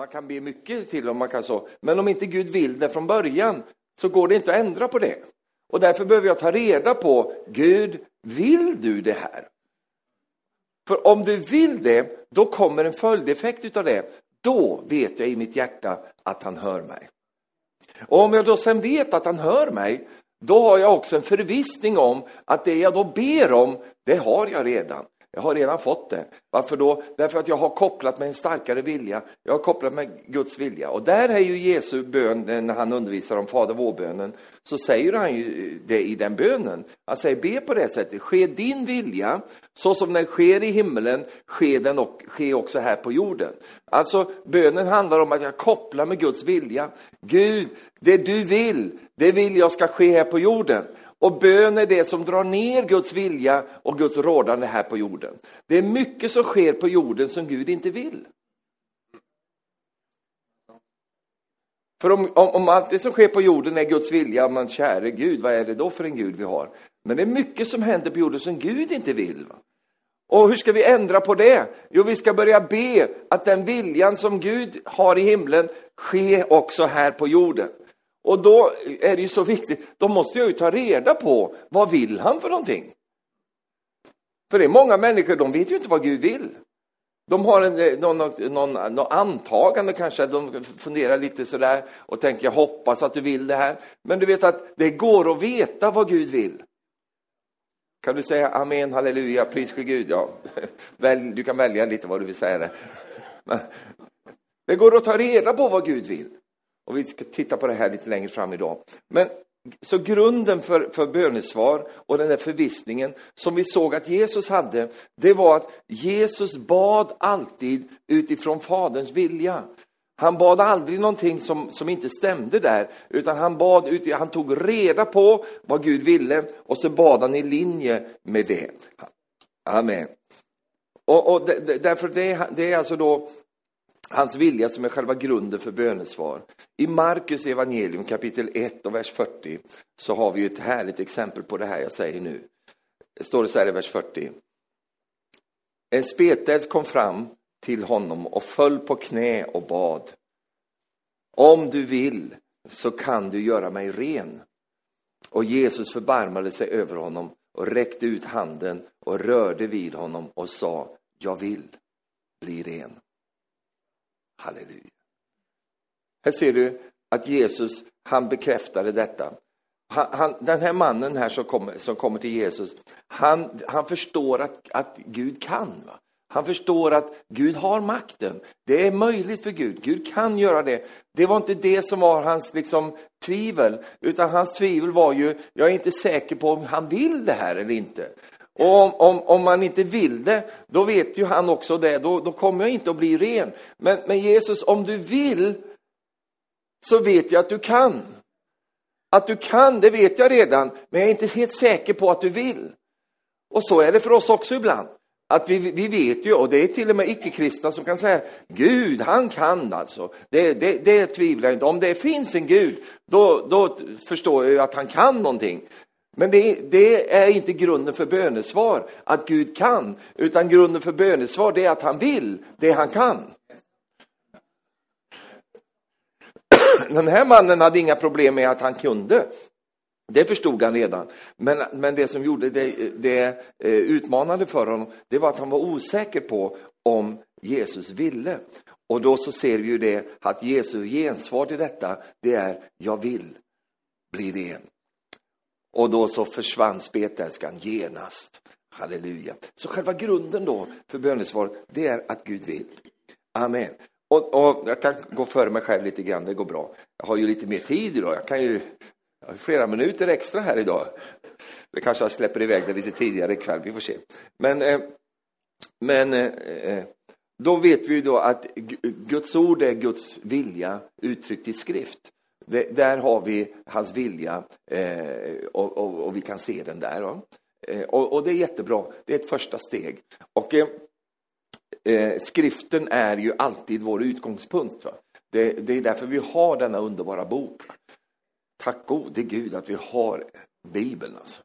Man kan be mycket till om man kan så. Men om inte Gud vill det från början så går det inte att ändra på det. Och därför behöver jag ta reda på, Gud, vill du det här? För om du vill det, då kommer en följdeffekt utav det. Då vet jag i mitt hjärta att han hör mig. Och om jag då sen vet att han hör mig, då har jag också en förvissning om att det jag då ber om, det har jag redan. Jag har redan fått det. Varför då? Därför att jag har kopplat med en starkare vilja. Jag har kopplat med Guds vilja. Och där är ju Jesu bön, eh, när han undervisar om Fader vår-bönen, så säger han ju eh, det i den bönen. Han säger, be på det sättet, ske din vilja, så som den sker i himmelen, ske den och, ske också här på jorden. Alltså, bönen handlar om att jag kopplar med Guds vilja. Gud, det du vill, det vill jag ska ske här på jorden. Och bön är det som drar ner Guds vilja och Guds rådande här på jorden. Det är mycket som sker på jorden som Gud inte vill. För om, om, om allt det som sker på jorden är Guds vilja, men käre Gud, vad är det då för en Gud vi har? Men det är mycket som händer på jorden som Gud inte vill. Va? Och hur ska vi ändra på det? Jo, vi ska börja be att den viljan som Gud har i himlen sker också här på jorden. Och då är det ju så viktigt, då måste jag ju ta reda på vad vill han för någonting? För det är många människor, de vet ju inte vad Gud vill. De har en, eh, någon, någon, någon antagande kanske, de funderar lite sådär och tänker jag hoppas att du vill det här. Men du vet att det går att veta vad Gud vill. Kan du säga amen, halleluja, pris för Gud? Ja, du kan välja lite vad du vill säga. Det. det går att ta reda på vad Gud vill. Och vi ska titta på det här lite längre fram idag. Men så grunden för, för bönesvar och den där förvissningen som vi såg att Jesus hade, det var att Jesus bad alltid utifrån Faderns vilja. Han bad aldrig någonting som, som inte stämde där, utan han, bad ut, han tog reda på vad Gud ville och så bad han i linje med det. Amen. Och, och därför det, det är alltså då Hans vilja som är själva grunden för bönesvar. I Markus evangelium kapitel 1 och vers 40 så har vi ett härligt exempel på det här jag säger nu. Det står det så här i vers 40. En spetälsk kom fram till honom och föll på knä och bad. Om du vill så kan du göra mig ren. Och Jesus förbarmade sig över honom och räckte ut handen och rörde vid honom och sa, jag vill bli ren. Halleluja. Här ser du att Jesus, han bekräftade detta. Han, han, den här mannen här som kommer, som kommer till Jesus, han, han förstår att, att Gud kan. Va? Han förstår att Gud har makten. Det är möjligt för Gud. Gud kan göra det. Det var inte det som var hans liksom, tvivel, utan hans tvivel var ju, jag är inte säker på om han vill det här eller inte. Och om, om, om, man inte vill det, då vet ju han också det, då, då kommer jag inte att bli ren. Men, men Jesus, om du vill, så vet jag att du kan. Att du kan, det vet jag redan, men jag är inte helt säker på att du vill. Och så är det för oss också ibland. Att vi, vi vet ju, och det är till och med icke-kristna som kan säga, Gud, han kan alltså. Det, det, det tvivlar jag inte Om det finns en Gud, då, då förstår jag ju att han kan någonting. Men det, det, är inte grunden för bönesvar, att Gud kan, utan grunden för bönesvar det är att han vill det han kan. Den här mannen hade inga problem med att han kunde. Det förstod han redan. Men, men det som gjorde det, det eh, utmanande för honom, det var att han var osäker på om Jesus ville. Och då så ser vi ju det att Jesu gensvar till detta, det är jag vill bli ren. Och då så försvann spetälskan genast. Halleluja. Så själva grunden då för bönesvar, det är att Gud vill. Amen. Och, och, jag kan gå före mig själv lite grann, det går bra. Jag har ju lite mer tid idag, jag kan ju jag har flera minuter extra här idag. Det kanske jag släpper iväg det lite tidigare ikväll, vi får se. Men, eh, men eh, eh då vet vi ju då att Guds ord är Guds vilja uttryckt i skrift. Det, där har vi hans vilja eh, och, och, och, vi kan se den där. Eh, och, och, det är jättebra, det är ett första steg. Och eh, eh skriften är ju alltid vår utgångspunkt. Det, det, är därför vi har denna underbara bok. Tack gode Gud att vi har Bibeln. Alltså.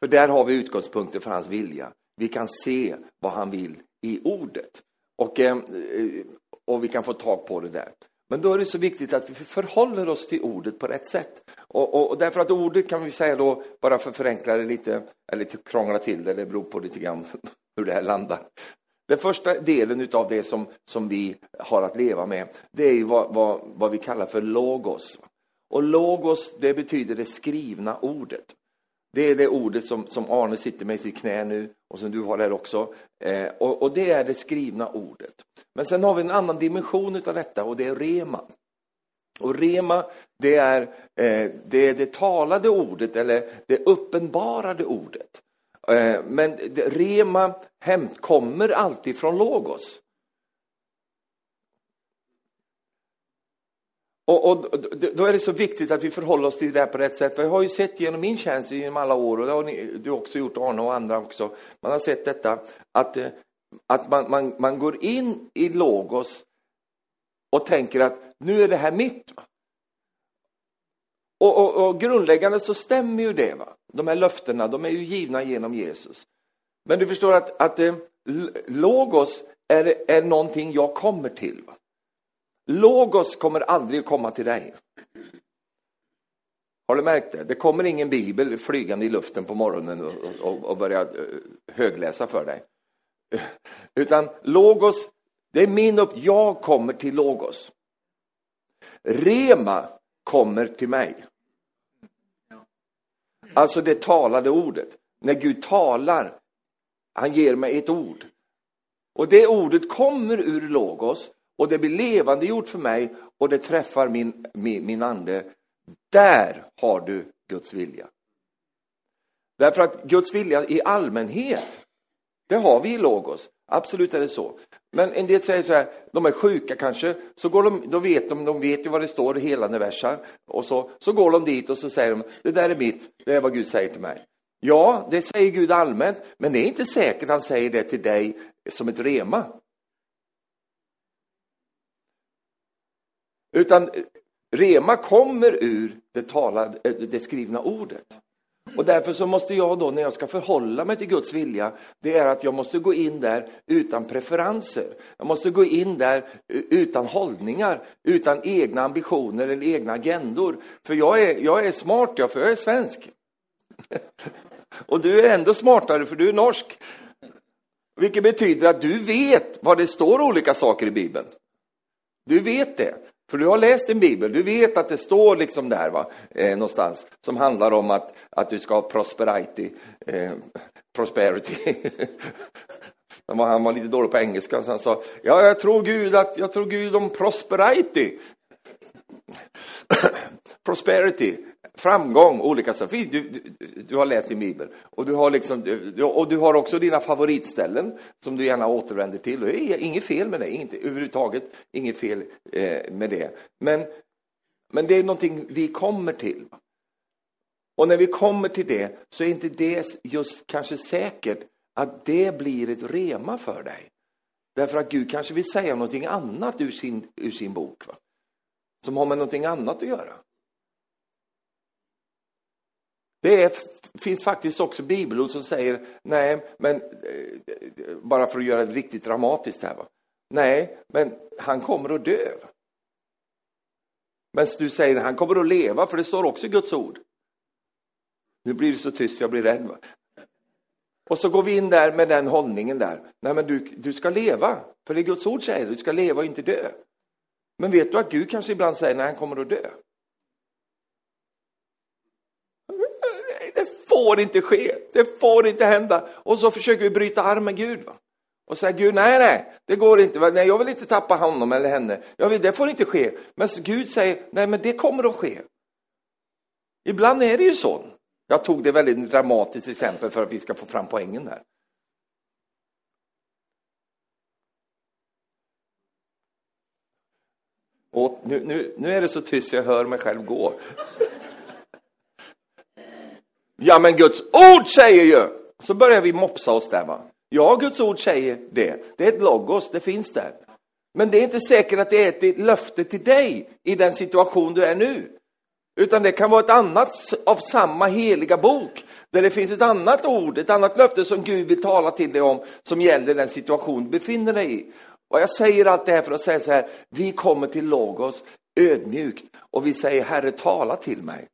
För där har vi utgångspunkten för hans vilja. Vi kan se vad han vill i ordet. Och, eh, eh och vi kan få tag på det där. Men då är det så viktigt att vi förhåller oss till ordet på rätt sätt. Och, och, och därför att ordet kan vi säga då, bara för att förenkla det lite, eller krångla till det, det beror på lite grann hur det här landar. Den första delen utav det som, som vi har att leva med, det är vad, vad, vad vi kallar för logos. Och logos, det betyder det skrivna ordet. Det är det ordet som, som Arne sitter med i sitt knä nu och som du har där också. Eh, och, och, det är det skrivna ordet. Men sen har vi en annan dimension av detta och det är rema. Och rema, det är, eh, det är det talade ordet eller det uppenbarade ordet. Eh, men rema hämt kommer alltid från logos. Och, och, då är det så viktigt att vi förhåller oss till det här på rätt sätt. För jag har ju sett genom min tjänst genom alla år, och det har ni, du också gjort, Arne och andra också. Man har sett detta, att, eh, att man, man, man går in i Logos och tänker att nu är det här mitt. Och, och, och grundläggande så stämmer ju det. Va? De här löftena, de är ju givna genom Jesus. Men du förstår att, att eh, Logos är, är någonting jag kommer till. Va? Logos kommer aldrig att komma till dig. Har du märkt det? Det kommer ingen bibel flygande i luften på morgonen och, och, och börjar eh, högläsa för dig. Utan Logos, det är min upp. Jag kommer till Logos. Rema kommer till mig. Alltså det talade ordet. När Gud talar, han ger mig ett ord. Och det ordet kommer ur Logos och det blir levande gjort för mig och det träffar min, min, min ande. Där har du Guds vilja. Därför att Guds vilja i allmänhet, det har vi i Logos. Absolut är det så. Men en del säger så här, de är sjuka kanske, så går de, då vet de, de vet ju vad det står i hela versar. Och så, så går de dit och så säger de, det där är mitt, det är vad Gud säger till mig. Ja, det säger Gud allmänt, men det är inte säkert han säger det till dig som ett rema. Utan rema kommer ur det, talade, det skrivna ordet. Och därför så måste jag då, när jag ska förhålla mig till Guds vilja, det är att jag måste gå in där utan preferenser. Jag måste gå in där utan hållningar, utan egna ambitioner eller egna agendor. För jag är, jag är smart, jag, för jag är svensk. Och du är ändå smartare, för du är norsk. Vilket betyder att du vet vad det står olika saker i Bibeln. Du vet det. För du har läst din bibel, du vet att det står liksom där va, eh, någonstans som handlar om att, att du ska ha prosperity. Eh, prosperity. han var lite dålig på engelska så han sa, ja jag tror Gud att, jag tror Gud om prosperity. prosperity framgång, olika saker. Du, du, du, har läst din bibel och du, har liksom, du, och du har också dina favoritställen som du gärna återvänder till. Och det är inget fel med det, inte, överhuvudtaget inget fel eh, med det. Men, men det är någonting vi kommer till. Och när vi kommer till det så är inte det just kanske säkert att det blir ett rema för dig. Därför att Gud kanske vill säga någonting annat ur sin, ur sin bok. Va? Som har med någonting annat att göra. Det är, finns faktiskt också bibelord som säger, nej, men eh, bara för att göra det riktigt dramatiskt här. Va? Nej, men han kommer att dö. Men du säger han kommer att leva, för det står också i Guds ord. Nu blir det så tyst, jag blir rädd. Va? Och så går vi in där med den hållningen där. Nej, men du, du ska leva, för det är Guds ord säger, du ska leva och inte dö. Men vet du att Gud kanske ibland säger, när han kommer att dö. Får inte ske, det får inte hända. Och så försöker vi bryta arm med Gud. Va? Och säga Gud, nej, nej, det går inte. Nej, jag vill inte tappa honom eller henne. Jag vill, det får inte ske. Men Gud säger, nej, men det kommer att ske. Ibland är det ju så. Jag tog det väldigt dramatiskt exempel för att vi ska få fram poängen där. Och nu, nu, nu är det så tyst jag hör mig själv gå. Ja, men Guds ord säger ju. Så börjar vi mopsa oss där va. Ja, Guds ord säger det. Det är ett logos, det finns där. Men det är inte säkert att det är ett löfte till dig i den situation du är nu. Utan det kan vara ett annat av samma heliga bok. Där det finns ett annat ord, ett annat löfte som Gud vill tala till dig om som gäller den situation du befinner dig i. Och jag säger allt det här för att säga så här, vi kommer till Logos ödmjukt och vi säger Herre tala till mig.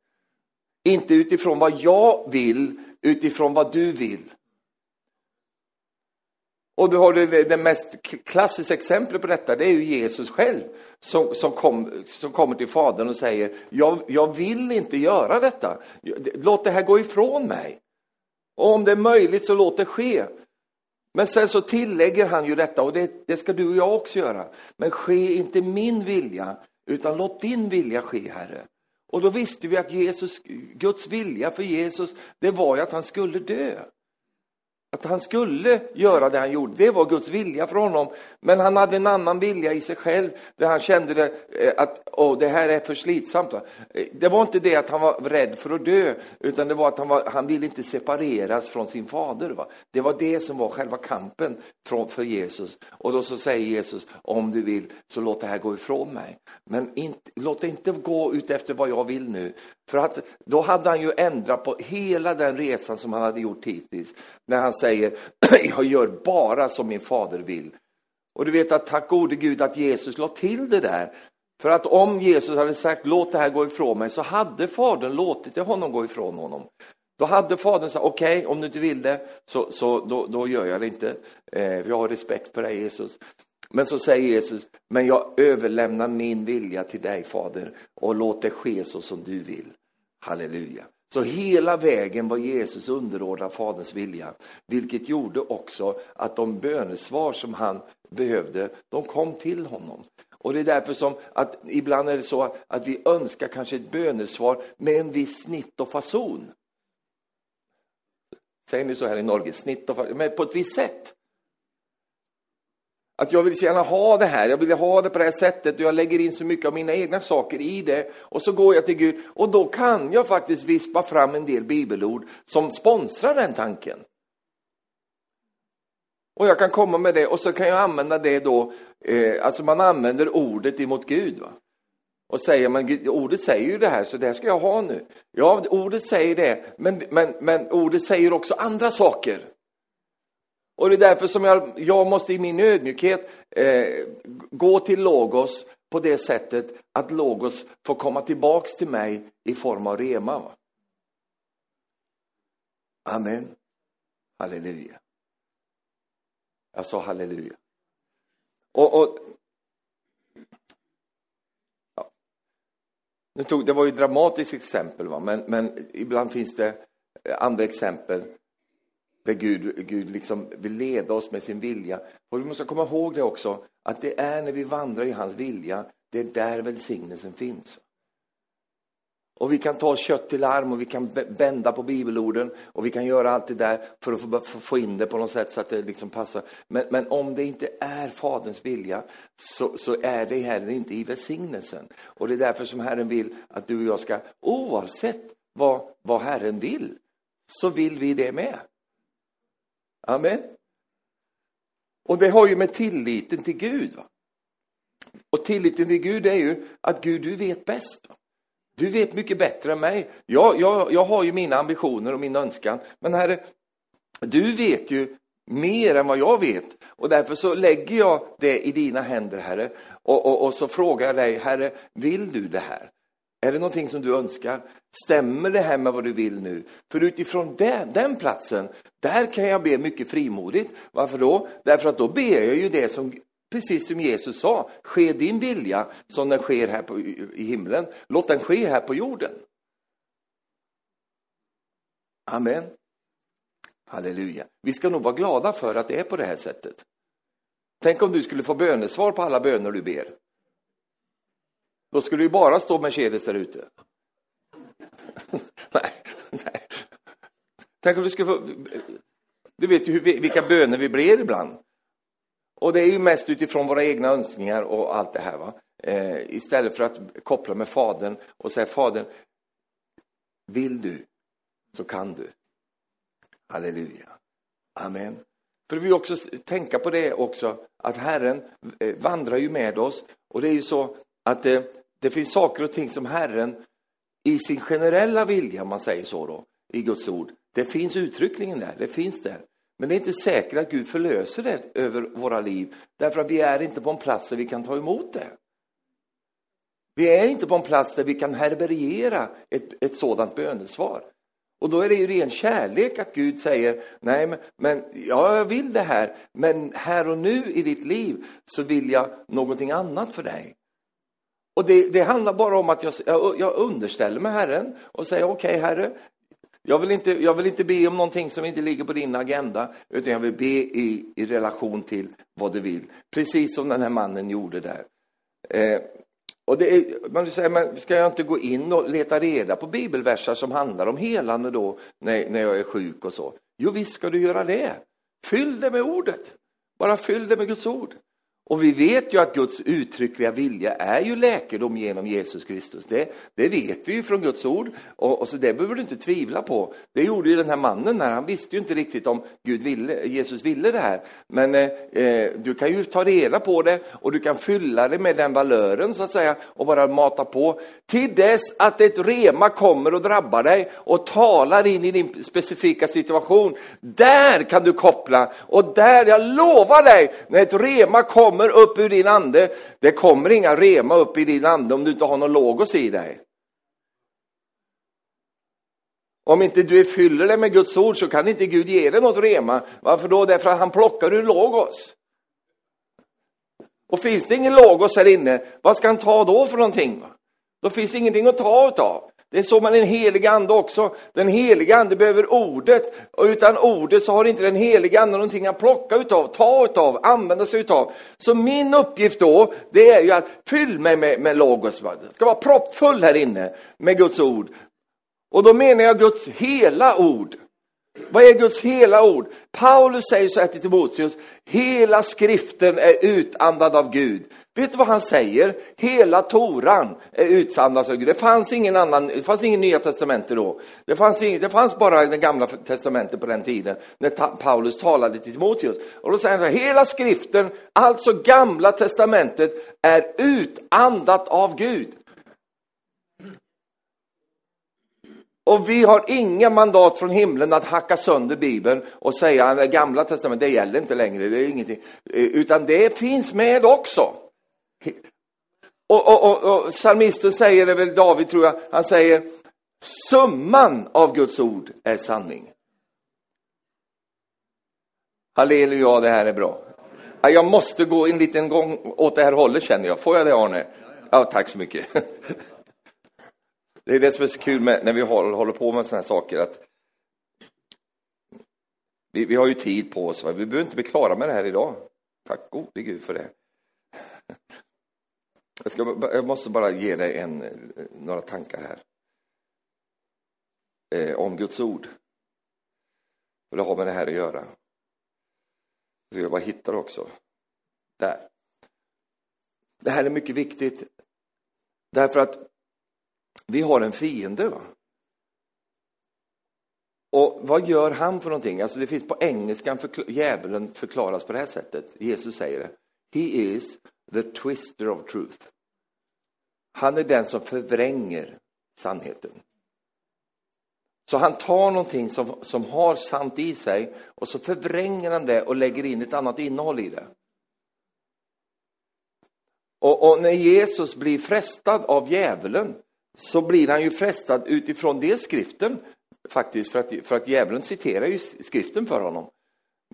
Inte utifrån vad jag vill, utifrån vad du vill. Och du har det, det mest klassiska exemplet på detta, det är ju Jesus själv som, som, kom, som kommer till Fadern och säger, jag, jag vill inte göra detta. Låt det här gå ifrån mig. Och om det är möjligt så låt det ske. Men sen så tillägger han ju detta, och det, det ska du och jag också göra. Men ske inte min vilja, utan låt din vilja ske, Herre. Och då visste vi att Jesus, Guds vilja för Jesus, det var ju att han skulle dö. Att han skulle göra det han gjorde, det var Guds vilja för honom. Men han hade en annan vilja i sig själv, där han kände det, eh, att Åh, det här är för slitsamt. Eh, det var inte det att han var rädd för att dö, utan det var att han, var, han ville inte separeras från sin fader. Va? Det var det som var själva kampen för Jesus. Och då så säger Jesus, om du vill, så låt det här gå ifrån mig. Men inte, låt det inte gå ut efter vad jag vill nu. För att då hade han ju ändrat på hela den resan som han hade gjort hittills. När han säger, jag gör bara som min fader vill. Och du vet att tack gode Gud att Jesus la till det där. För att om Jesus hade sagt låt det här gå ifrån mig så hade fadern låtit det honom gå ifrån honom. Då hade fadern sagt okej okay, om du inte vill det så, så då, då gör jag det inte. Eh, jag har respekt för dig Jesus. Men så säger Jesus, men jag överlämnar min vilja till dig fader och låt det ske så som du vill. Halleluja. Så hela vägen var Jesus underordnad Faderns vilja, vilket gjorde också att de bönesvar som han behövde, de kom till honom. Och det är därför som att ibland är det så att vi önskar kanske ett bönesvar med en viss snitt och fason. Säger ni så här i Norge? Snitt och fason, men på ett visst sätt. Att jag vill gärna ha det här, jag vill ha det på det här sättet och jag lägger in så mycket av mina egna saker i det. Och så går jag till Gud och då kan jag faktiskt vispa fram en del bibelord som sponsrar den tanken. Och jag kan komma med det och så kan jag använda det då, eh, alltså man använder ordet emot Gud. Va? Och säger man, ordet säger ju det här, så det här ska jag ha nu. Ja, ordet säger det, men, men, men ordet säger också andra saker. Och det är därför som jag, jag måste i min ödmjukhet eh, gå till Logos på det sättet att Logos får komma tillbaks till mig i form av rema. Va? Amen. Halleluja. Jag sa halleluja. Och, och ja. nu tog, det var ju ett dramatiskt exempel, va? Men, men ibland finns det andra exempel där Gud, Gud liksom vill leda oss med sin vilja. Och vi måste komma ihåg det också, att det är när vi vandrar i hans vilja, det är där välsignelsen finns. Och vi kan ta kött till arm och vi kan bända på bibelorden och vi kan göra allt det där för att få in det på något sätt så att det liksom passar. Men, men om det inte är Faderns vilja så, så, är det heller inte i välsignelsen. Och det är därför som Herren vill att du och jag ska, oavsett vad, vad Herren vill, så vill vi det med. Amen. Och det har ju med tilliten till Gud. Va? Och tilliten till Gud är ju att Gud, du vet bäst. Va? Du vet mycket bättre än mig. Jag, jag, jag har ju mina ambitioner och min önskan. Men herre, du vet ju mer än vad jag vet. Och därför så lägger jag det i dina händer, Herre. Och, och, och så frågar jag dig, Herre, vill du det här? Är det någonting som du önskar? Stämmer det här med vad du vill nu? För utifrån den, den platsen, där kan jag be mycket frimodigt. Varför då? Därför att då ber jag ju det som Precis som Jesus sa, ske din vilja som den sker här på, i himlen. Låt den ske här på jorden. Amen. Halleluja. Vi ska nog vara glada för att det är på det här sättet. Tänk om du skulle få bönesvar på alla böner du ber. Då skulle det ju bara stå Mercedes där ute. nej, nej. Tänk om vi skulle få... Du vet ju vilka böner vi blir ibland. Och det är ju mest utifrån våra egna önskningar och allt det här. Va? Eh, istället för att koppla med Fadern och säga Fadern, vill du så kan du. Halleluja. Amen. För vi också tänka på det också, att Herren eh, vandrar ju med oss. Och det är ju så att eh, det finns saker och ting som Herren i sin generella vilja, om man säger så då, i Guds ord, det finns uttryckligen där, det finns där. Men det är inte säkert att Gud förlöser det över våra liv, därför att vi är inte på en plats där vi kan ta emot det. Vi är inte på en plats där vi kan härbärgera ett, ett sådant bönesvar. Och då är det ju ren kärlek att Gud säger, nej men, men ja, jag vill det här, men här och nu i ditt liv så vill jag någonting annat för dig. Och det, det handlar bara om att jag, jag, jag underställer mig Herren och säger, okej okay, Herre, jag vill, inte, jag vill inte be om någonting som inte ligger på din agenda, utan jag vill be i, i relation till vad du vill. Precis som den här mannen gjorde där. Eh, och det är, man säger, men ska jag inte gå in och leta reda på bibelversar som handlar om helande då, när, när jag är sjuk och så? Jo, visst ska du göra det. Fyll det med ordet. Bara fyll det med Guds ord. Och vi vet ju att Guds uttryckliga vilja är ju läkedom genom Jesus Kristus. Det, det vet vi ju från Guds ord och, och, så det behöver du inte tvivla på. Det gjorde ju den här mannen när han visste ju inte riktigt om Gud ville, Jesus ville det här. Men eh, eh, du kan ju ta reda på det och du kan fylla det med den valören så att säga och bara mata på till dess att ett rema kommer och drabbar dig och talar in i din specifika situation. Där kan du koppla och där, jag lovar dig, när ett rema kommer kommer upp ur din ande. Det kommer inga rema upp i din ande om du inte har någon logos i dig. Om inte du fyller dig med Guds ord så kan inte Gud ge dig något rema. Varför då? Därför att han plockar ur logos. Och finns det ingen logos här inne, vad ska han ta då för någonting? Då finns det ingenting att ta utav. Det är så med den heliga ande också. Den heliga ande behöver ordet och utan ordet så har inte den heliga ande någonting att plocka utav, ta utav, använda sig utav. Så min uppgift då, det är ju att fylla mig med, med logos. Det ska vara proppfull här inne med Guds ord. Och då menar jag Guds hela ord. Vad är Guds hela ord? Paulus säger så här till Timoteus, hela skriften är utandad av Gud Vet du vad han säger? Hela Toran är utsandad av Gud. Det fanns ingen annan, det fanns ingen Nya Testamentet då. Det fanns, ing, det fanns bara det gamla testamentet på den tiden när Paulus talade till Timoteus. Och då säger han så här, hela skriften, alltså gamla testamentet, är utandat av Gud. Och vi har inga mandat från himlen att hacka sönder Bibeln och säga att det gamla testamentet, det gäller inte längre, det är ingenting. Eh, utan det finns med också. Och, och, och, och psalmisten säger det väl, David tror jag, han säger summan av Guds ord är sanning. Halleluja, det här är bra. Jag måste gå en liten gång åt det här hållet känner jag. Får jag det Arne? Ja, tack så mycket. Det är det som är så kul med, när vi håller på med sådana här saker. att vi, vi har ju tid på oss, va? vi behöver inte bli klara med det här idag. Tack gode Gud för det. Jag, ska, jag måste bara ge dig en, några tankar här. Eh, om Guds ord. Och det har med det här att göra. Så jag bara hittar också. Där. Det här är mycket viktigt. Därför att vi har en fiende. Va? Och vad gör han för någonting? Alltså det finns på engelskan, förkl djävulen förklaras på det här sättet. Jesus säger det. He is the twister of truth. Han är den som förvränger sannheten. Så han tar någonting som, som har sant i sig och så förvränger han det och lägger in ett annat innehåll i det. Och, och när Jesus blir frestad av djävulen så blir han ju frestad utifrån det skriften faktiskt, för att, för att djävulen citerar ju skriften för honom.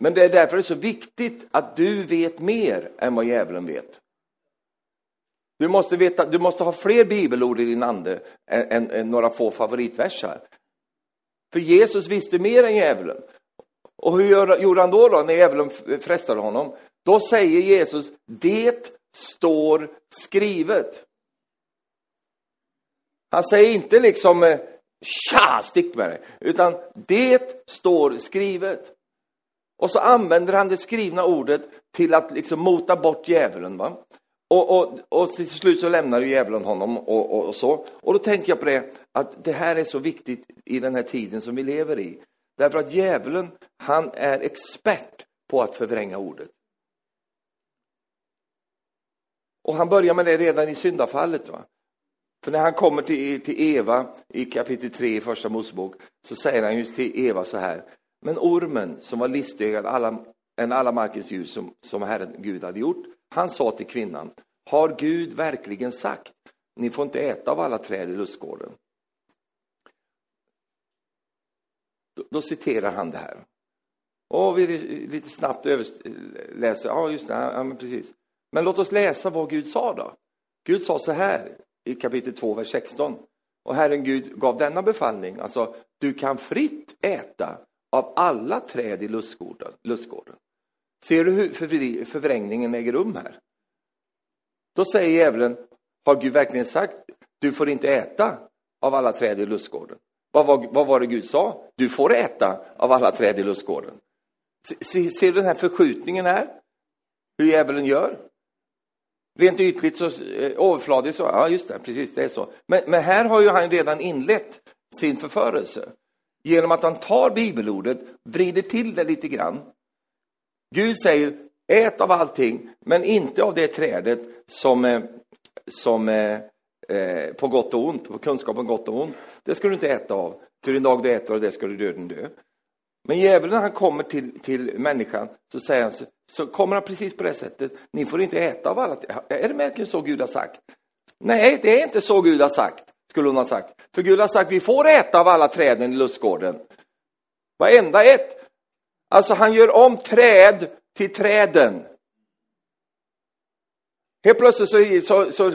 Men det är därför det är så viktigt att du vet mer än vad djävulen vet. Du måste, veta, du måste ha fler bibelord i din ande än, än, än några få favoritversar. För Jesus visste mer än djävulen. Och hur gör, gjorde han då, då när djävulen frestade honom? Då säger Jesus, det står skrivet. Han säger inte liksom eh, tja, stick med det, utan det står skrivet. Och så använder han det skrivna ordet till att liksom mota bort djävulen. Va? Och, och, och till slut så lämnar djävulen honom och, och, och, så. Och då tänker jag på det, att det här är så viktigt i den här tiden som vi lever i. Därför att djävulen, han är expert på att förvränga ordet. Och han börjar med det redan i syndafallet. Va? För när han kommer till, till Eva i kapitel 3 i första Mosebok så säger han ju till Eva så här. Men ormen, som var listigare alla, än alla markens djur som, som Herren Gud hade gjort, han sa till kvinnan, har Gud verkligen sagt, ni får inte äta av alla träd i lustgården? Då, då citerar han det här. Och vi lite snabbt läser, ja just det, ja, men precis. Men låt oss läsa vad Gud sa då. Gud sa så här i kapitel 2, vers 16. Och Herren Gud gav denna befallning, alltså du kan fritt äta av alla träd i lustgården. lustgården. Ser du hur förvrängningen äger rum här? Då säger djävulen, har Gud verkligen sagt, du får inte äta av alla träd i lustgården? Vad var, vad var det Gud sa? Du får äta av alla träd i lustgården. Se, ser du den här förskjutningen här? Hur djävulen gör? Rent ytligt så eh, överfladigt så, ja just det, precis det är så. Men, men här har ju han redan inlett sin förförelse. Genom att han tar bibelordet, vrider till det lite grann. Gud säger, ät av allting, men inte av det trädet som, eh, som eh, eh, på gott och ont, på kunskap om gott och ont. Det ska du inte äta av, till den dag du äter av det ska du döden dö. Men djävulen när han kommer till, till människan så säger han, så kommer han precis på det sättet, ni får inte äta av alla Är det verkligen så Gud har sagt? Nej, det är inte så Gud har sagt, skulle hon ha sagt. För Gud har sagt, vi får äta av alla träden i lustgården. Varenda ett. Alltså han gör om träd till träden. Helt plötsligt så, så, så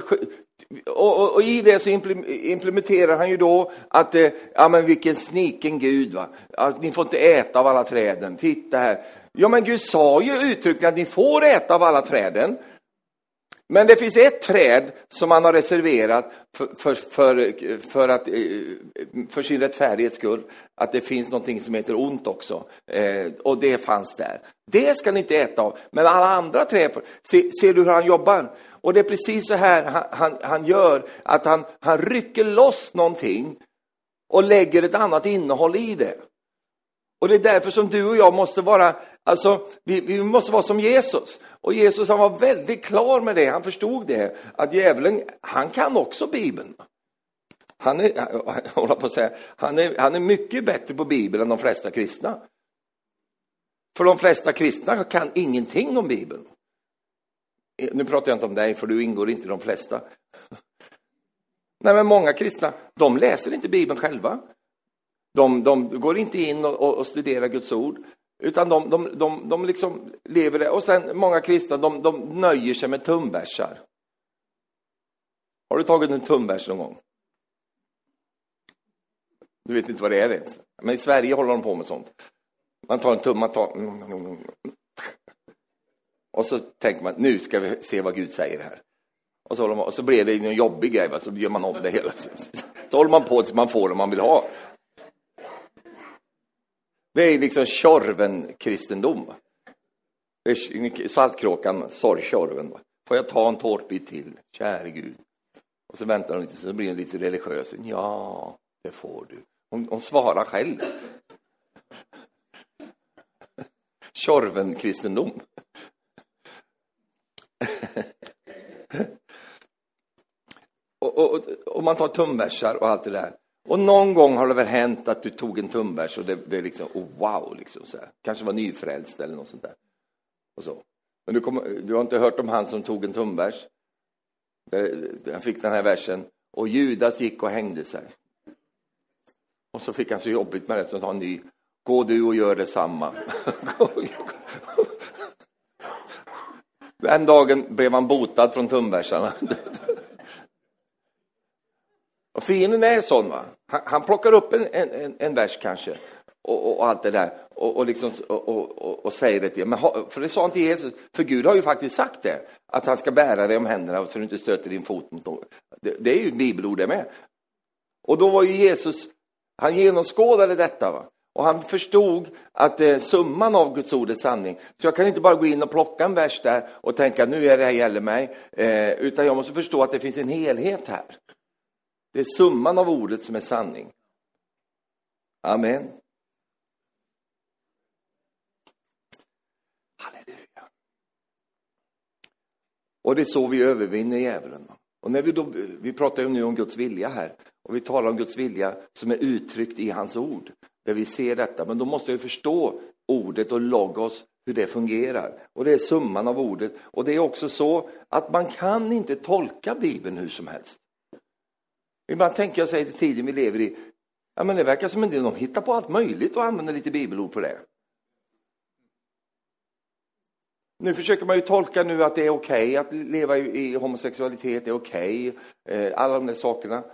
och, och, och, i det så implementerar han ju då att, eh, ja men vilken sniken Gud va, att ni får inte äta av alla träden, titta här. Ja men Gud sa ju uttryckligen att ni får äta av alla träden. Men det finns ett träd som han har reserverat för, för, för, för, att, eh, för sin rättfärdighets skull, att det finns någonting som heter ont också. Eh, och det fanns där. Det ska ni inte äta av, men alla andra träd, se, ser du hur han jobbar? Och det är precis så här han, han, han gör, att han, han rycker loss någonting och lägger ett annat innehåll i det. Och det är därför som du och jag måste vara, alltså vi, vi måste vara som Jesus. Och Jesus han var väldigt klar med det, han förstod det, att djävulen, han kan också Bibeln. Han är, jag på att säga, han är, han är mycket bättre på Bibeln än de flesta kristna. För de flesta kristna kan ingenting om Bibeln. Nu pratar jag inte om dig, för du ingår inte i de flesta. Nej, men många kristna, de läser inte Bibeln själva. De, de går inte in och, och, studerar Guds ord, utan de, de, de, de liksom lever det. Och sen många kristna, de, de nöjer sig med tumversar. Har du tagit en tumvers någon gång? Du vet inte vad det är ens. Men i Sverige håller de på med sånt. Man tar en tum, man tar... Och så tänker man, nu ska vi se vad Gud säger här. Och så, man, och så blir det en jobbig grej, så gör man om det hela. Så håller man på tills man får det man vill ha. Det är liksom Tjorven-kristendom. Saltkråkan, sorgtjorven. Får jag ta en tårtbit till, käre Gud? Och så väntar hon lite, så blir hon lite religiös. Ja, det får du. Hon, hon svarar själv. Tjorven-kristendom. och, och, och, man tar tumversar och allt det där. Och någon gång har det väl hänt att du tog en tumbärs och det, det är liksom, oh, wow, liksom så här. Kanske var nyfrälst eller något sånt där. Och så. Men du, kom, du har inte hört om han som tog en tumbärs? Han fick den här versen, och Judas gick och hängde sig. Och så fick han så jobbigt med det, så han en ny. Gå du och gör detsamma. Den dagen blev han botad från tumbärsarna. Och fienden är sån, va? Han, han plockar upp en, en, en vers kanske och, och, och, allt det där och, och, liksom, och, och, säger det till men För det sa inte Jesus, för Gud har ju faktiskt sagt det, att han ska bära dig om händerna så du inte stöter din fot mot något. Det, det är ju bibelord det med. Och då var ju Jesus, han genomskådade detta. Va? Och han förstod att eh, summan av Guds ord är sanning. Så jag kan inte bara gå in och plocka en vers där och tänka nu är det här gäller mig. Eh, utan jag måste förstå att det finns en helhet här. Det är summan av ordet som är sanning. Amen. Halleluja. Och det är så vi övervinner djävulen. Och när vi, då, vi pratar ju nu om Guds vilja här. Och vi talar om Guds vilja som är uttryckt i hans ord. där vi ser detta, men då måste vi förstå ordet och logos, hur det fungerar. Och det är summan av ordet. Och det är också så att man kan inte tolka Bibeln hur som helst. Ibland tänker jag, säger till tiden vi lever i, ja men det verkar som en del de hittar på allt möjligt och använder lite bibelord på det. Nu försöker man ju tolka nu att det är okej okay att leva i homosexualitet, det är okej, okay, eh, alla de där sakerna.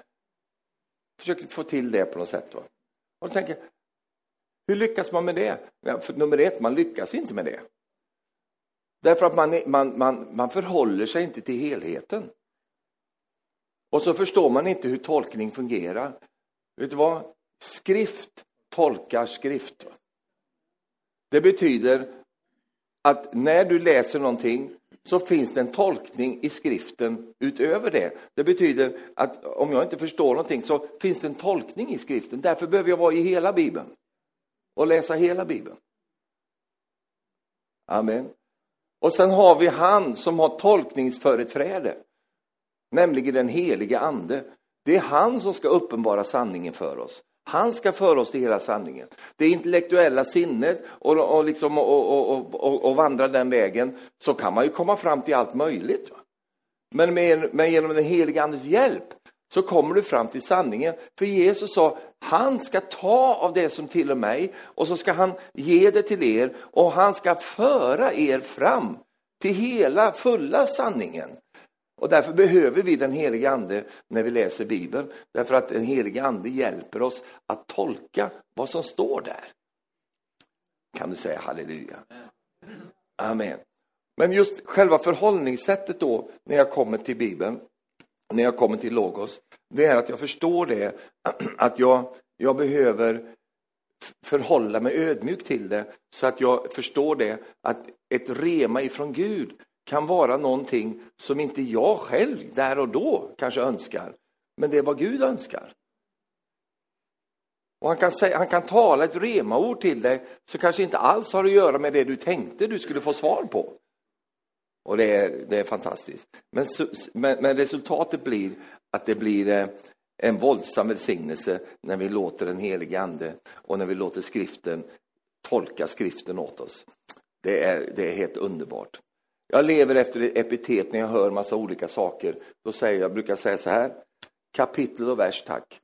Försöker få till det på något sätt. Va? Och då tänker hur lyckas man med det? Ja, för nummer ett, man lyckas inte med det. Därför att man, man, man, man förhåller sig inte till helheten. Och så förstår man inte hur tolkning fungerar. Vet du vad? Skrift tolkar skrift. Det betyder att när du läser någonting så finns det en tolkning i skriften utöver det. Det betyder att om jag inte förstår någonting så finns det en tolkning i skriften. Därför behöver jag vara i hela Bibeln och läsa hela Bibeln. Amen. Och sen har vi han som har tolkningsföreträde, nämligen den helige ande. Det är han som ska uppenbara sanningen för oss. Han ska föra oss till hela sanningen. Det intellektuella sinnet och, och, liksom, och, och, och, vandra den vägen, så kan man ju komma fram till allt möjligt. Va? Men, med, men genom den helige Andes hjälp så kommer du fram till sanningen. För Jesus sa, han ska ta av det som tillhör mig och så ska han ge det till er och han ska föra er fram till hela fulla sanningen. Och därför behöver vi den helige Ande när vi läser Bibeln. Därför att den helige Ande hjälper oss att tolka vad som står där. Kan du säga halleluja? Amen. Men just själva förhållningssättet då, när jag kommer till Bibeln, när jag kommer till Logos, det är att jag förstår det, att jag, jag behöver förhålla mig ödmjuk till det, så att jag förstår det, att ett rema ifrån Gud kan vara någonting som inte jag själv där och då kanske önskar, men det är vad Gud önskar. Och han kan, säga, han kan tala ett remaord till dig som kanske inte alls har att göra med det du tänkte du skulle få svar på. Och det är, det är fantastiskt. Men, men, men resultatet blir att det blir eh, en våldsam välsignelse när vi låter den helige Ande och när vi låter skriften tolka skriften åt oss. Det är, det är helt underbart. Jag lever efter epitet när jag hör massa olika saker. Då säger jag, brukar säga så här, kapitel och vers tack.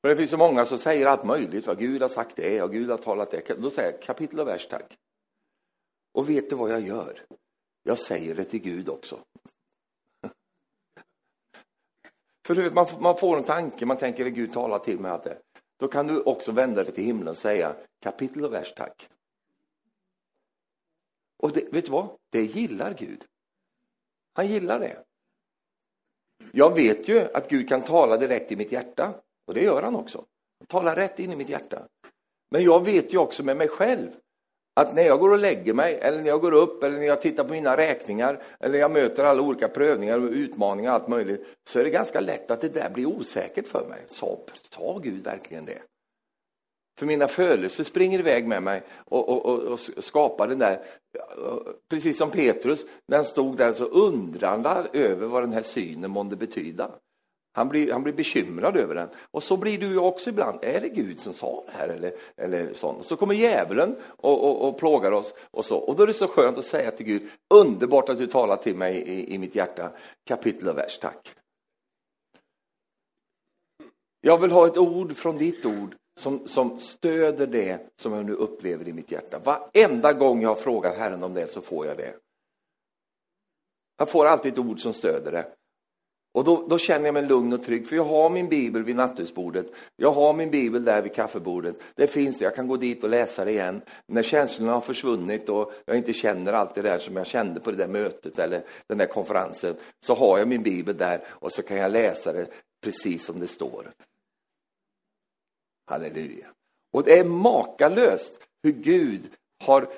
För det finns så många som säger allt möjligt, vad Gud har sagt det och Gud har talat det. Då säger jag kapitel och vers tack. Och vet du vad jag gör? Jag säger det till Gud också. För du vet, man, man får en tanke, man tänker att Gud talar till mig. Att det. Då kan du också vända dig till himlen och säga kapitel och vers tack. Och det, vet du vad? Det gillar Gud. Han gillar det. Jag vet ju att Gud kan tala direkt i mitt hjärta. Och det gör han också. Han talar rätt in i mitt hjärta. Men jag vet ju också med mig själv att när jag går och lägger mig, eller när jag går upp, eller när jag tittar på mina räkningar, eller när jag möter alla olika prövningar och utmaningar och allt möjligt, så är det ganska lätt att det där blir osäkert för mig. Sa, sa Gud verkligen det? För mina födelser springer iväg med mig och, och, och, och skapar den där, precis som Petrus, när han stod där så undrande över vad den här synen månde betyda. Han blir, han blir bekymrad över den. Och så blir du också ibland. Är det Gud som sa det här? Eller, eller sånt. Så kommer djävulen och, och, och plågar oss. Och, så. och då är det så skönt att säga till Gud, underbart att du talar till mig i, i mitt hjärta. Kapitel och vers, tack. Jag vill ha ett ord från ditt ord som, som stöder det som jag nu upplever i mitt hjärta. Varenda gång jag har frågat Herren om det så får jag det. Jag får alltid ett ord som stöder det. Och då, då, känner jag mig lugn och trygg, för jag har min bibel vid nattduksbordet. Jag har min bibel där vid kaffebordet. Det finns det, jag kan gå dit och läsa det igen. När känslorna har försvunnit och jag inte känner allt det där som jag kände på det där mötet eller den där konferensen, så har jag min bibel där och så kan jag läsa det precis som det står. Halleluja. Och det är makalöst hur Gud har,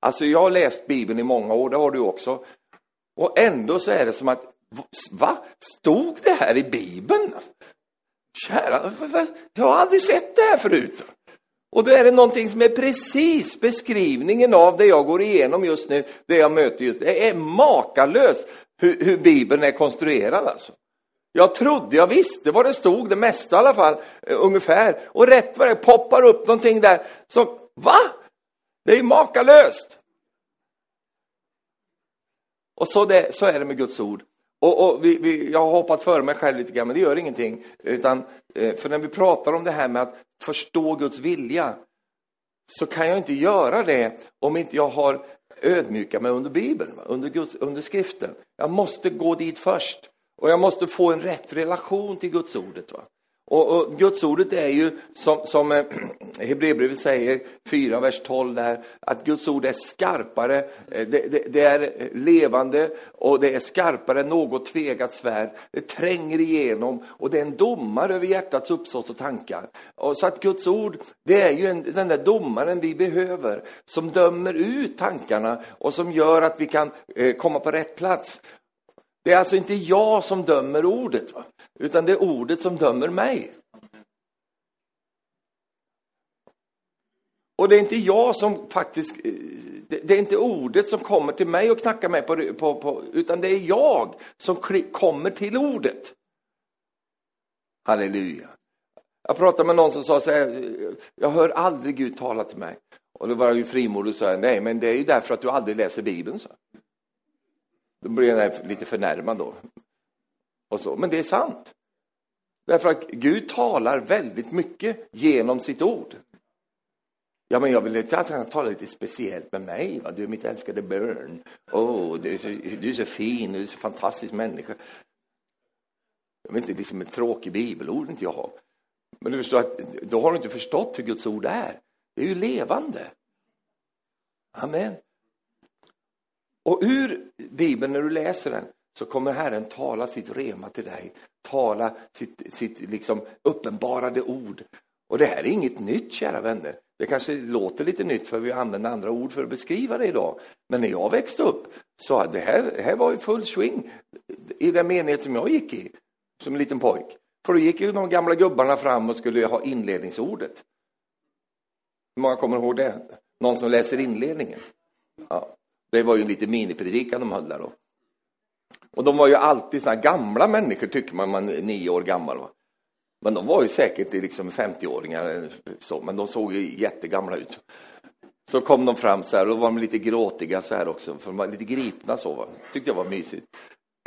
alltså jag har läst bibeln i många år, det har du också. Och ändå så är det som att Va? Stod det här i Bibeln? Kära, jag har aldrig sett det här förut. Och då är det någonting som är precis beskrivningen av det jag går igenom just nu, det jag möter just nu. Det är makalöst hur, hur Bibeln är konstruerad alltså. Jag trodde jag visste vad det stod, det mesta i alla fall, eh, ungefär. Och rätt vad det poppar upp någonting där som, va? Det är ju makalöst! Och så, det, så är det med Guds ord. Och, och vi, vi, jag har hoppat före mig själv lite grann, men det gör ingenting. Utan, eh, för när vi pratar om det här med att förstå Guds vilja, så kan jag inte göra det om inte jag har ödmjukat mig under Bibeln, under, Guds, under skriften. Jag måste gå dit först. Och jag måste få en rätt relation till Guds ordet. Va? Och, och Guds ordet är ju som, som eh, Hebreerbrevet säger, 4, vers 12 där, att Guds ord är skarpare, eh, det, det, det, är levande och det är skarpare än något tvegat svärd. Det tränger igenom och det är en domare över hjärtats uppsåt och tankar. Och så att Guds ord, det är ju en, den där domaren vi behöver, som dömer ut tankarna och som gör att vi kan eh, komma på rätt plats. Det är alltså inte jag som dömer ordet, va? utan det är ordet som dömer mig. Och det är inte jag som faktiskt, eh, det är inte ordet som kommer till mig och knackar mig på, på, på utan det är jag som kommer till ordet. Halleluja. Jag pratade med någon som sa så här, jag hör aldrig Gud tala till mig. Och då var jag ju frimodig och sa, nej men det är ju därför att du aldrig läser Bibeln. Så. Då blir den lite förnärmad då. Och så. Men det är sant. Därför att Gud talar väldigt mycket genom sitt ord. Ja, men jag vill inte att han talar lite speciellt med mig. Va? Du är mitt älskade barn. Oh, du, är så, du är så fin, du är så fantastisk människa. Jag vill inte liksom ett tråkigt bibelord inte jag har. Men du förstår att då har du inte förstått hur Guds ord är. Det är ju levande. Amen. Och ur Bibeln, när du läser den, så kommer Herren tala sitt rema till dig. Tala sitt, sitt liksom uppenbarade ord. Och det här är inget nytt, kära vänner. Det kanske låter lite nytt för vi använder andra ord för att beskriva det idag. Men när jag växte upp så det här, det här var i full swing i den menighet som jag gick i som liten pojk. För då gick ju de gamla gubbarna fram och skulle ha inledningsordet. Hur många kommer ihåg det? Någon som läser inledningen? Ja. Det var ju en liten minipredikan de höll där då. Och de var ju alltid såna gamla människor, tycker man, man är nio år gammal. Va? Men de var ju säkert liksom 50-åringar, så, men de såg ju jättegamla ut. Så kom de fram så här, och då var de lite gråtiga så här också, för de var lite gripna så. Va? Tyckte jag var mysigt.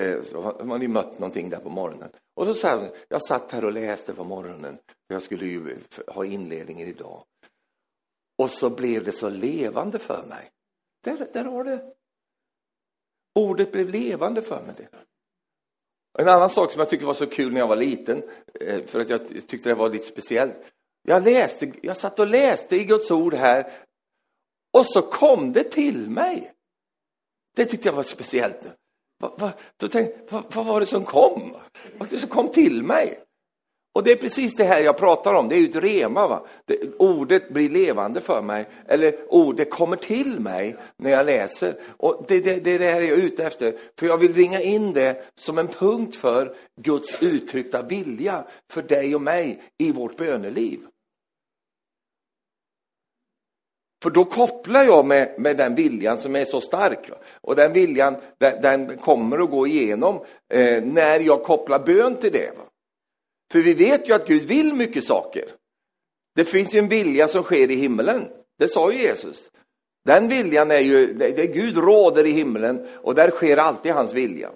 Eh, så man hade ju mött någonting där på morgonen. Och så sa han, jag satt här och läste på morgonen, jag skulle ju ha inledningen idag. Och så blev det så levande för mig. Där, där har det. Ordet blev levande för mig. Det. En annan sak som jag tyckte var så kul när jag var liten, eh, för att jag tyckte det var lite speciellt. Jag, läste, jag satt och läste i Guds ord här och så kom det till mig. Det tyckte jag var speciellt. Va, va, då tänkte, vad var det som kom? Vad var det som kom till mig? Och det är precis det här jag pratar om, det är ju ett rema. Va? Det, ordet blir levande för mig, eller ordet kommer till mig när jag läser. Och det, det, det är det här jag är ute efter, för jag vill ringa in det som en punkt för Guds uttryckta vilja för dig och mig i vårt böneliv. För då kopplar jag med, med den viljan som är så stark. Och den viljan, den, den kommer att gå igenom eh, när jag kopplar bön till det. Va? För vi vet ju att Gud vill mycket saker. Det finns ju en vilja som sker i himlen. Det sa ju Jesus. Den viljan är ju, det, det Gud råder i himlen och där sker alltid hans vilja.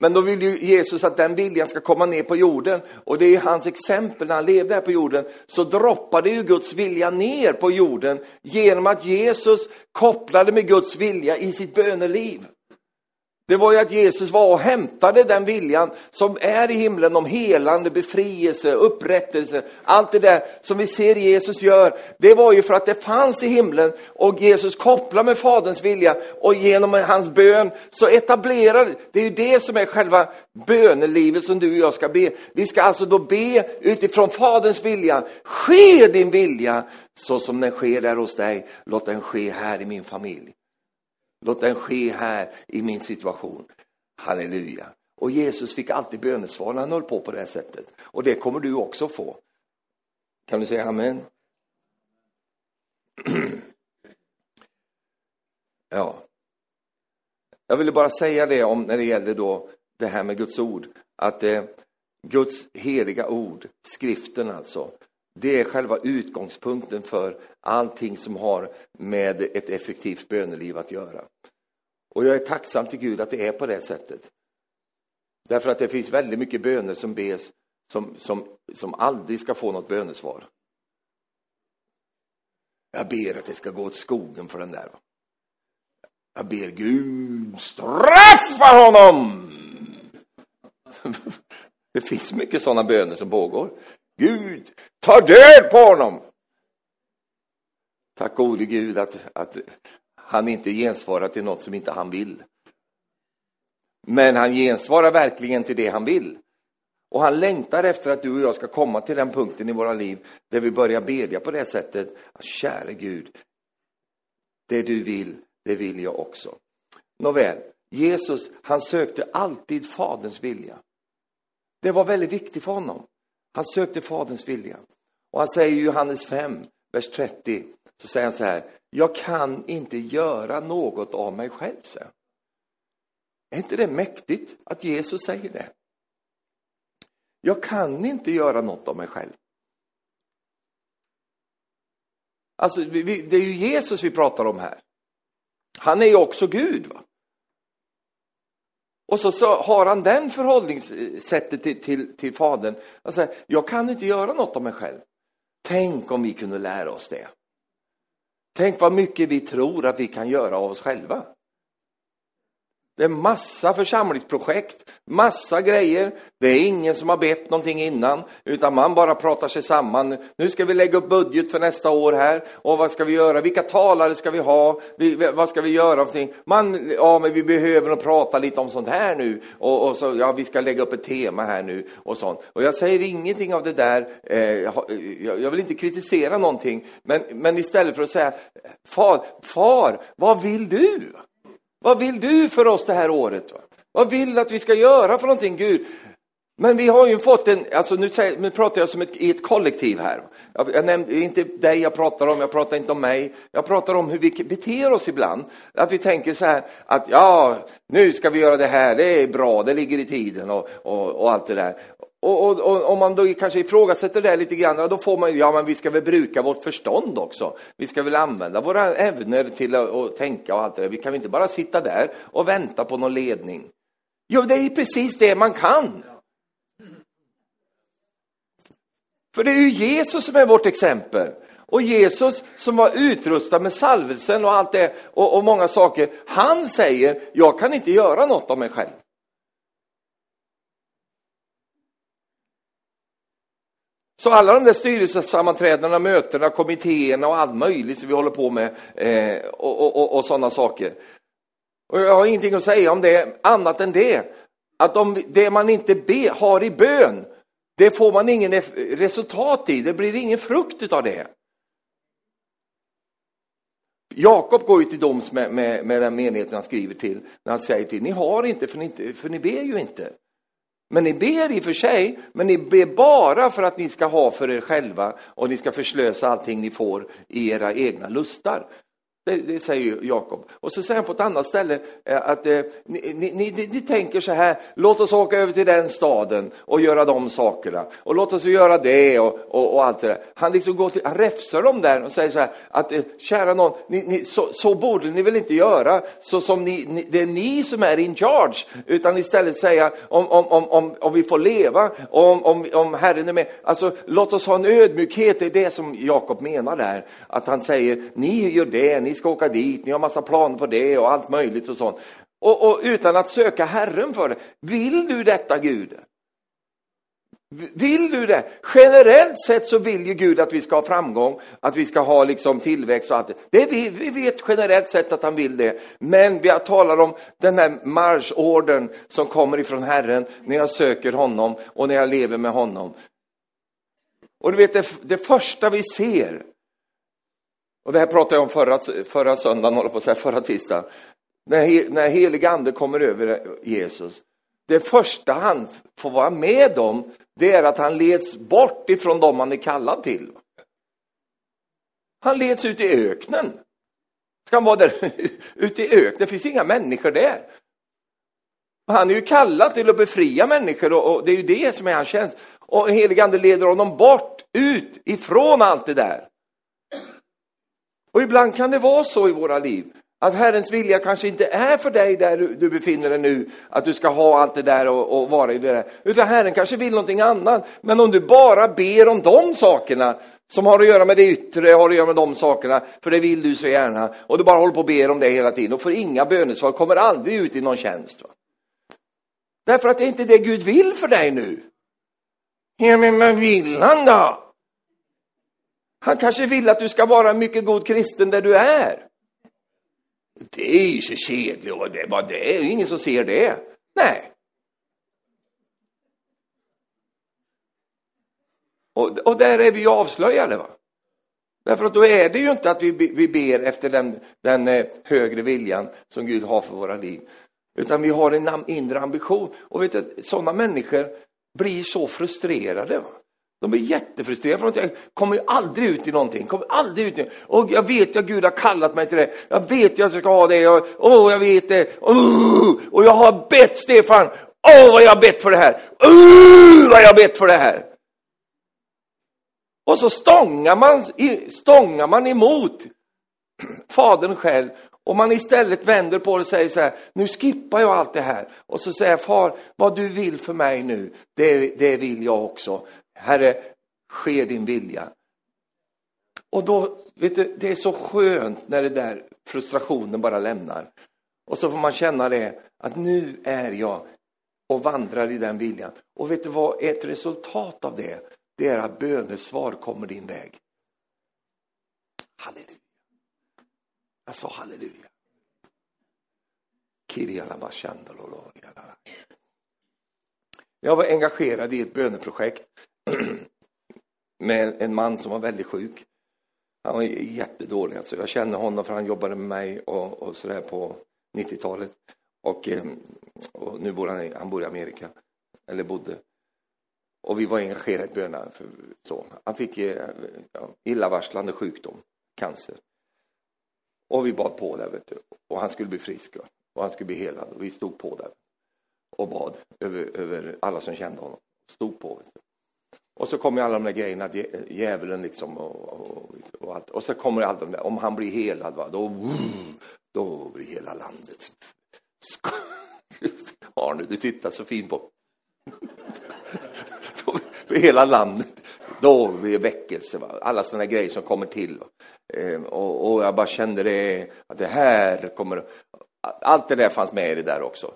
Men då vill ju Jesus att den viljan ska komma ner på jorden. Och det är hans exempel när han levde här på jorden. Så droppade ju Guds vilja ner på jorden genom att Jesus kopplade med Guds vilja i sitt böneliv. Det var ju att Jesus var och hämtade den viljan som är i himlen om helande, befrielse, upprättelse. Allt det där som vi ser Jesus gör, det var ju för att det fanns i himlen och Jesus kopplar med Faderns vilja och genom hans bön så etablerar det är ju det som är själva bönelivet som du och jag ska be. Vi ska alltså då be utifrån Faderns vilja. Ske din vilja så som den sker där hos dig, låt den ske här i min familj. Låt den ske här i min situation. Halleluja. Och Jesus fick alltid bönesvar när han höll på på det här sättet. Och det kommer du också få. Kan du säga amen? ja. jag ville bara säga det om när det gäller då det här med Guds ord, att eh, Guds heliga ord, skriften alltså, det är själva utgångspunkten för allting som har med ett effektivt böneliv att göra. Och jag är tacksam till Gud att det är på det sättet. Därför att det finns väldigt mycket böner som bes som, som, som aldrig ska få något bönesvar. Jag ber att det ska gå åt skogen för den där. Jag ber Gud straffa honom! Det finns mycket sådana böner som pågår. Gud, ta död på honom! Tack gode Gud att, att han inte gensvarar till något som inte han vill. Men han gensvarar verkligen till det han vill. Och han längtar efter att du och jag ska komma till den punkten i våra liv där vi börjar bedja på det sättet. Ah, käre Gud, det du vill, det vill jag också. Nåväl, Jesus, han sökte alltid Faderns vilja. Det var väldigt viktigt för honom. Han sökte Faderns vilja. Och han säger i Johannes 5, vers 30, så säger han så här, jag kan inte göra något av mig själv, säger han. Är inte det mäktigt att Jesus säger det? Jag kan inte göra något av mig själv. Alltså, det är ju Jesus vi pratar om här. Han är ju också Gud. Va? Och så, så har han den förhållningssättet till, till, till Fadern. Alltså, jag kan inte göra något av mig själv. Tänk om vi kunde lära oss det. Tänk vad mycket vi tror att vi kan göra av oss själva. Det är massa församlingsprojekt, massa grejer. Det är ingen som har bett någonting innan, utan man bara pratar sig samman. Nu ska vi lägga upp budget för nästa år här. Och vad ska vi göra? Vilka talare ska vi ha? Vi, vad ska vi göra? Någonting? Man, ja, men vi behöver nog prata lite om sånt här nu. Och, och, så, ja, vi ska lägga upp ett tema här nu och sånt. Och jag säger ingenting av det där. Eh, jag vill inte kritisera någonting, men, men istället för att säga, far, far, vad vill du? Vad vill du för oss det här året? Vad vill du att vi ska göra för någonting, Gud? Men vi har ju fått en, alltså nu, säger, nu pratar jag som ett, i ett kollektiv här. Jag, jag nämnde, inte dig jag pratar om, jag pratar inte om mig. Jag pratar om hur vi beter oss ibland. Att vi tänker så här att ja, nu ska vi göra det här, det är bra, det ligger i tiden och, och, och allt det där. Och, och, och, om man då kanske ifrågasätter det lite grann, då får man ja men vi ska väl bruka vårt förstånd också. Vi ska väl använda våra ämnen till att, och tänka och allt det där. Vi kan inte bara sitta där och vänta på någon ledning. Jo, det är precis det man kan. För det är ju Jesus som är vårt exempel. Och Jesus som var utrustad med salvelsen och allt det och, och många saker, han säger, jag kan inte göra något av mig själv. Så alla de där styrelsesammanträdena, mötena, kommittéerna och allt möjligt som vi håller på med eh, och, och, och, och sådana saker. Och jag har ingenting att säga om det annat än det. Att om det man inte be, har i bön, det får man ingen resultat i. Det blir ingen frukt av det. Jakob går ju till doms med, med, med den menigheten han skriver till, när han säger till, ni har inte för ni, inte, för ni ber ju inte. Men ni ber i och för sig, men ni ber bara för att ni ska ha för er själva och ni ska förslösa allting ni får i era egna lustar. Det, det säger Jakob. Och så säger han på ett annat ställe eh, att eh, ni, ni, ni, ni, tänker så här, låt oss åka över till den staden och göra de sakerna. Och låt oss göra det och, och, och allt det där. Han, liksom går till, han räfsar dem där och säger så här, att eh, kära någon, ni, så, så borde ni väl inte göra, så som ni, det är ni som är in charge. Utan istället säga, om, om, om, om, om vi får leva, om, om, om Herren är med. Alltså, låt oss ha en ödmjukhet, det är det som Jakob menar där. Att han säger, ni gör det, ni ska åka dit, ni har massa planer på det och allt möjligt och sånt. Och, och utan att söka Herren för det. Vill du detta Gud? Vill du det? Generellt sett så vill ju Gud att vi ska ha framgång, att vi ska ha liksom tillväxt och allt det. vi, vi vet generellt sett att han vill det. Men vi talar om den här marschordern som kommer ifrån Herren när jag söker honom och när jag lever med honom. Och du vet, det, det första vi ser och det här pratade jag om förra, förra söndagen, håller på att säga, förra tisdagen. När, när helig ande kommer över Jesus. Det första han får vara med om, det är att han leds bort ifrån dem han är kallad till. Han leds ut i öknen. Ska han vara där ute i öknen? Det finns inga människor där. Han är ju kallad till att befria människor och, och det är ju det som är hans tjänst. Och heligande leder honom bort, ut ifrån allt det där. Och ibland kan det vara så i våra liv att Herrens vilja kanske inte är för dig där du befinner dig nu, att du ska ha allt det där och, och, vara i det där. Utan Herren kanske vill någonting annat. Men om du bara ber om de sakerna som har att göra med det yttre, har att göra med de sakerna, för det vill du så gärna, och du bara håller på och ber om det hela tiden och får inga bönesvar, kommer aldrig ut i någon tjänst. Va? Därför att det är inte det Gud vill för dig nu. Ja, men vad vill han då? Han kanske vill att du ska vara en mycket god kristen där du är. Det är ju så kedligt och det, vad det är, ingen som ser det. Nej. Och, och där är vi ju avslöjade. Va? Därför att då är det ju inte att vi, vi ber efter den, den eh, högre viljan som Gud har för våra liv. Utan vi har en inre ambition. Och vet du, sådana människor blir så frustrerade. Va? De blir jättefrustrerade för jag kommer ju aldrig ut i någonting. Kommer aldrig ut i, och jag vet att Gud har kallat mig till det. Jag vet att jag ska ha det. Och, oh, jag vet det. Oh, och jag har bett Stefan. Åh, oh, vad jag har bett för det här. Oh, vad jag har bett för det här. Och så stångar man, stångar man emot Fadern själv och man istället vänder på det och säger så här, nu skippar jag allt det här. Och så säger jag, far, vad du vill för mig nu, det, det vill jag också. Herre, ske din vilja. Och då, vet du, det är så skönt när det där frustrationen bara lämnar. Och så får man känna det, att nu är jag och vandrar i den viljan. Och vet du vad, ett resultat av det, det är att bönesvar kommer din väg. Halleluja. Jag sa halleluja. Jag var engagerad i ett böneprojekt med en man som var väldigt sjuk. Han var jättedålig. Alltså. Jag känner honom för han jobbade med mig och, och sådär på 90-talet. Och, eh, och, nu bor han, han bor i Amerika, eller bodde. Och vi var engagerade i bönerna. Så. Han fick eh, ja, illavarslande sjukdom, cancer. Och vi bad på där, vet du. Och han skulle bli frisk och han skulle bli helad. Och vi stod på där och bad över, över alla som kände honom. Stod på. Vet du. Och så kommer alla de där grejerna, djävulen liksom och, och, och, allt. Och så kommer allt de där, om han blir helad, va, då, då blir hela landet... Arne, du tittar så fint på för hela landet. Då blir det väckelse, va? alla sådana grejer som kommer till. Ehm, och, och, jag bara kände det, att det här kommer... Allt det där fanns med i det där också.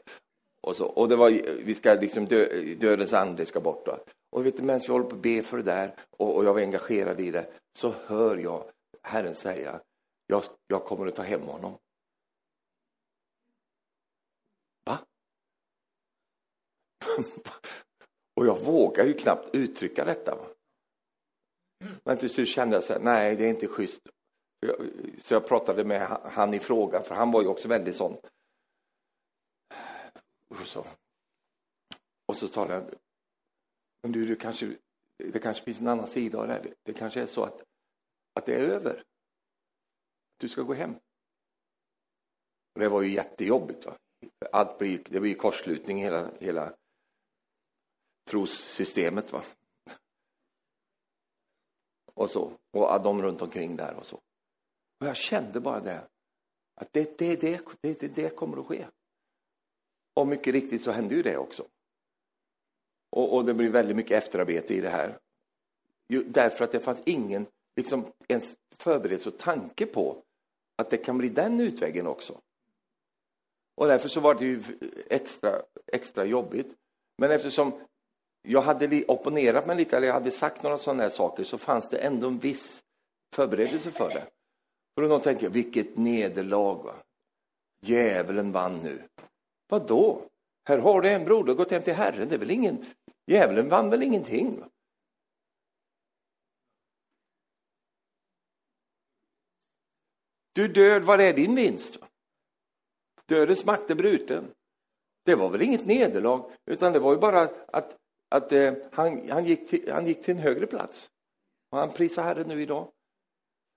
Och, så, och det var, vi ska liksom dö, dödens ande ska bort. Då. Och vet du, medan vi håller på att be för det där och, och jag var engagerad i det, så hör jag Herren säga, jag, jag kommer att ta hem honom. Va? och jag vågar ju knappt uttrycka detta. Va? Men till slut kände jag så här, nej det är inte schysst. Så jag pratade med han i fråga, för han var ju också väldigt sån. Och så, och så sa jag, men du, du kanske, det kanske finns en annan sida av det här. Det kanske är så att, att det är över. Du ska gå hem. Och det var ju jättejobbigt. Va? Allt blir, det blir kortslutning i hela, hela trossystemet. Va? Och så. Och de runt omkring där och så. Och jag kände bara det. Att det, det, det, det, det, det kommer att ske. Och mycket riktigt så hände ju det också. Och, och det blir väldigt mycket efterarbete i det här. Därför att det fanns ingen liksom, ens förberedelse och tanke på att det kan bli den utvägen också. Och därför så var det ju extra, extra jobbigt. Men eftersom jag hade opponerat mig lite, eller jag hade sagt några sådana här saker, så fanns det ändå en viss förberedelse för det. För då tänker jag, vilket nederlag! Va? Djävulen vann nu. Vad då? Här har du en broder gått hem till Herren, det är väl ingen, Djävulen vann väl ingenting? Du död, var är din vinst? Dödens makt är bruten. Det var väl inget nederlag, utan det var ju bara att, att eh, han, han, gick till, han gick till en högre plats. Och han prisar Herren nu idag.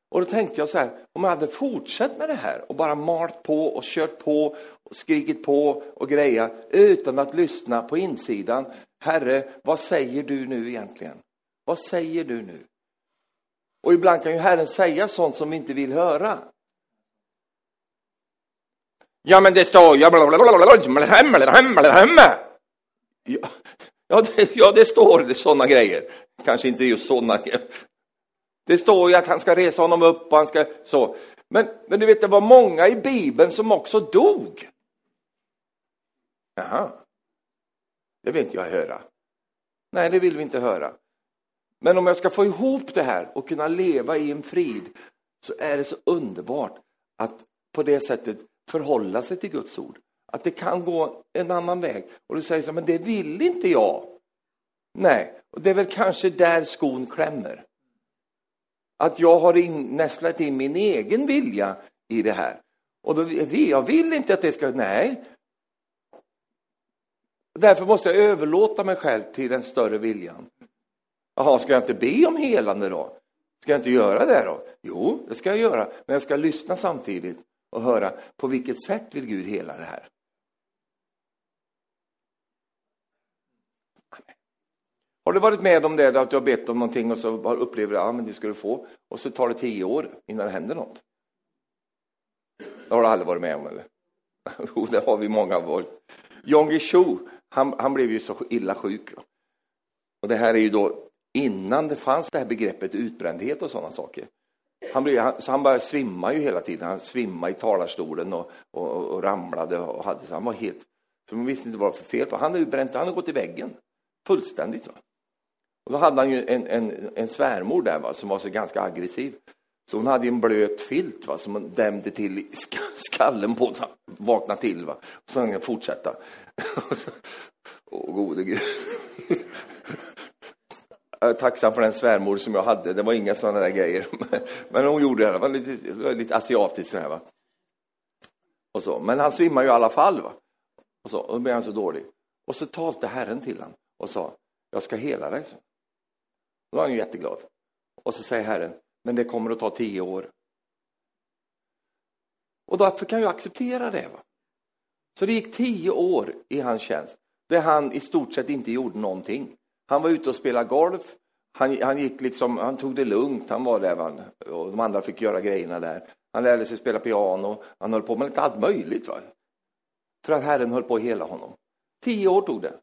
Och då tänkte jag så här, om jag hade fortsatt med det här och bara malt på och kört på och skrikit på och greja utan att lyssna på insidan. Herre, vad säger du nu egentligen? Vad säger du nu? Och ibland kan ju Herren säga sånt som vi inte vill höra. Ja, men det står ja, ja, det, ja, det står sådana grejer. Kanske inte just sådana. Det står ju att han ska resa honom upp och han ska så. Men, men du vet, det var många i Bibeln som också dog. Jaha. Det vill inte jag höra. Nej, det vill vi inte höra. Men om jag ska få ihop det här och kunna leva i en frid så är det så underbart att på det sättet förhålla sig till Guds ord. Att det kan gå en annan väg. Och du säger så men det vill inte jag. Nej, och det är väl kanske där skon klämmer. Att jag har in, nästlat in min egen vilja i det här. Och då, jag vill inte att det ska, nej. Därför måste jag överlåta mig själv till den större viljan. Jaha, ska jag inte be om helande då? Ska jag inte göra det då? Jo, det ska jag göra, men jag ska lyssna samtidigt och höra på vilket sätt vill Gud hela det här? Har du varit med om det, att du har bett om någonting och så upplever du att ja, det ska du få och så tar det tio år innan det händer något? Det har du aldrig varit med om eller? Jo, det har vi många varit. Jan Guillou, han, han blev ju så illa sjuk. Och det här är ju då innan det fanns det här begreppet utbrändhet och sådana saker. Han, blev, han, så han bara svimma ju hela tiden. Han svimmade i talarstolen och, och, och ramlade. Och hade, så han var helt... Så man visste inte vad det var för fel Han hade, bränt, han hade gått i väggen. Fullständigt. Va? Och då hade han ju en, en, en svärmor där va, som var så ganska aggressiv. Så hon hade en blöt filt va, som hon dämde till i skallen på honom. Vakna till va. Och så fortsätta. Åh gode gud. Jag är tacksam för den svärmor som jag hade. Det var inga sådana där grejer. Men hon gjorde det. Det var lite, lite asiatiskt Sådär, va. Och så. Men han svimmade ju i alla fall. Va? Och, så, och då blev han så dålig. Och så talte Herren till honom och sa, jag ska hela dig. Då var han ju jätteglad. Och så säger Herren, men det kommer att ta tio år. Och därför kan jag acceptera det. Va? Så det gick tio år i hans tjänst, där han i stort sett inte gjorde någonting. Han var ute och spelade golf. Han, han, gick liksom, han tog det lugnt, han var där va? och de andra fick göra grejerna där. Han lärde sig spela piano, han höll på med lite allt möjligt. Va? För att Herren höll på att hela honom. Tio år tog det.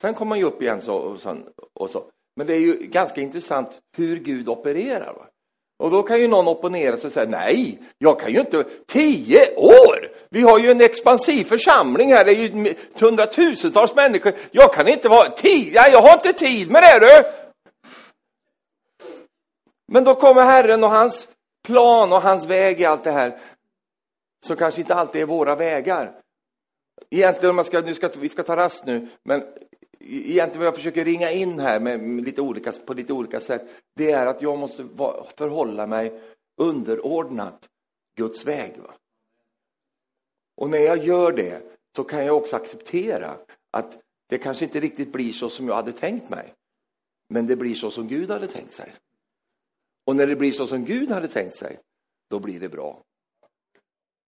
Sen kom han ju upp igen så, och, sen, och så. Men det är ju ganska intressant hur Gud opererar. Va? Och då kan ju någon opponera sig och säga nej, jag kan ju inte, tio år! Vi har ju en expansiv församling här, det är ju hundratusentals människor. Jag kan inte vara, tio, jag har inte tid med det du! Men då kommer Herren och hans plan och hans väg i allt det här, som kanske inte alltid är våra vägar. Egentligen, om man ska, nu ska, vi ska ta rast nu, men egentligen vad jag försöker ringa in här med lite olika, på lite olika sätt, det är att jag måste förhålla mig underordnat Guds väg. Va? Och när jag gör det så kan jag också acceptera att det kanske inte riktigt blir så som jag hade tänkt mig. Men det blir så som Gud hade tänkt sig. Och när det blir så som Gud hade tänkt sig, då blir det bra.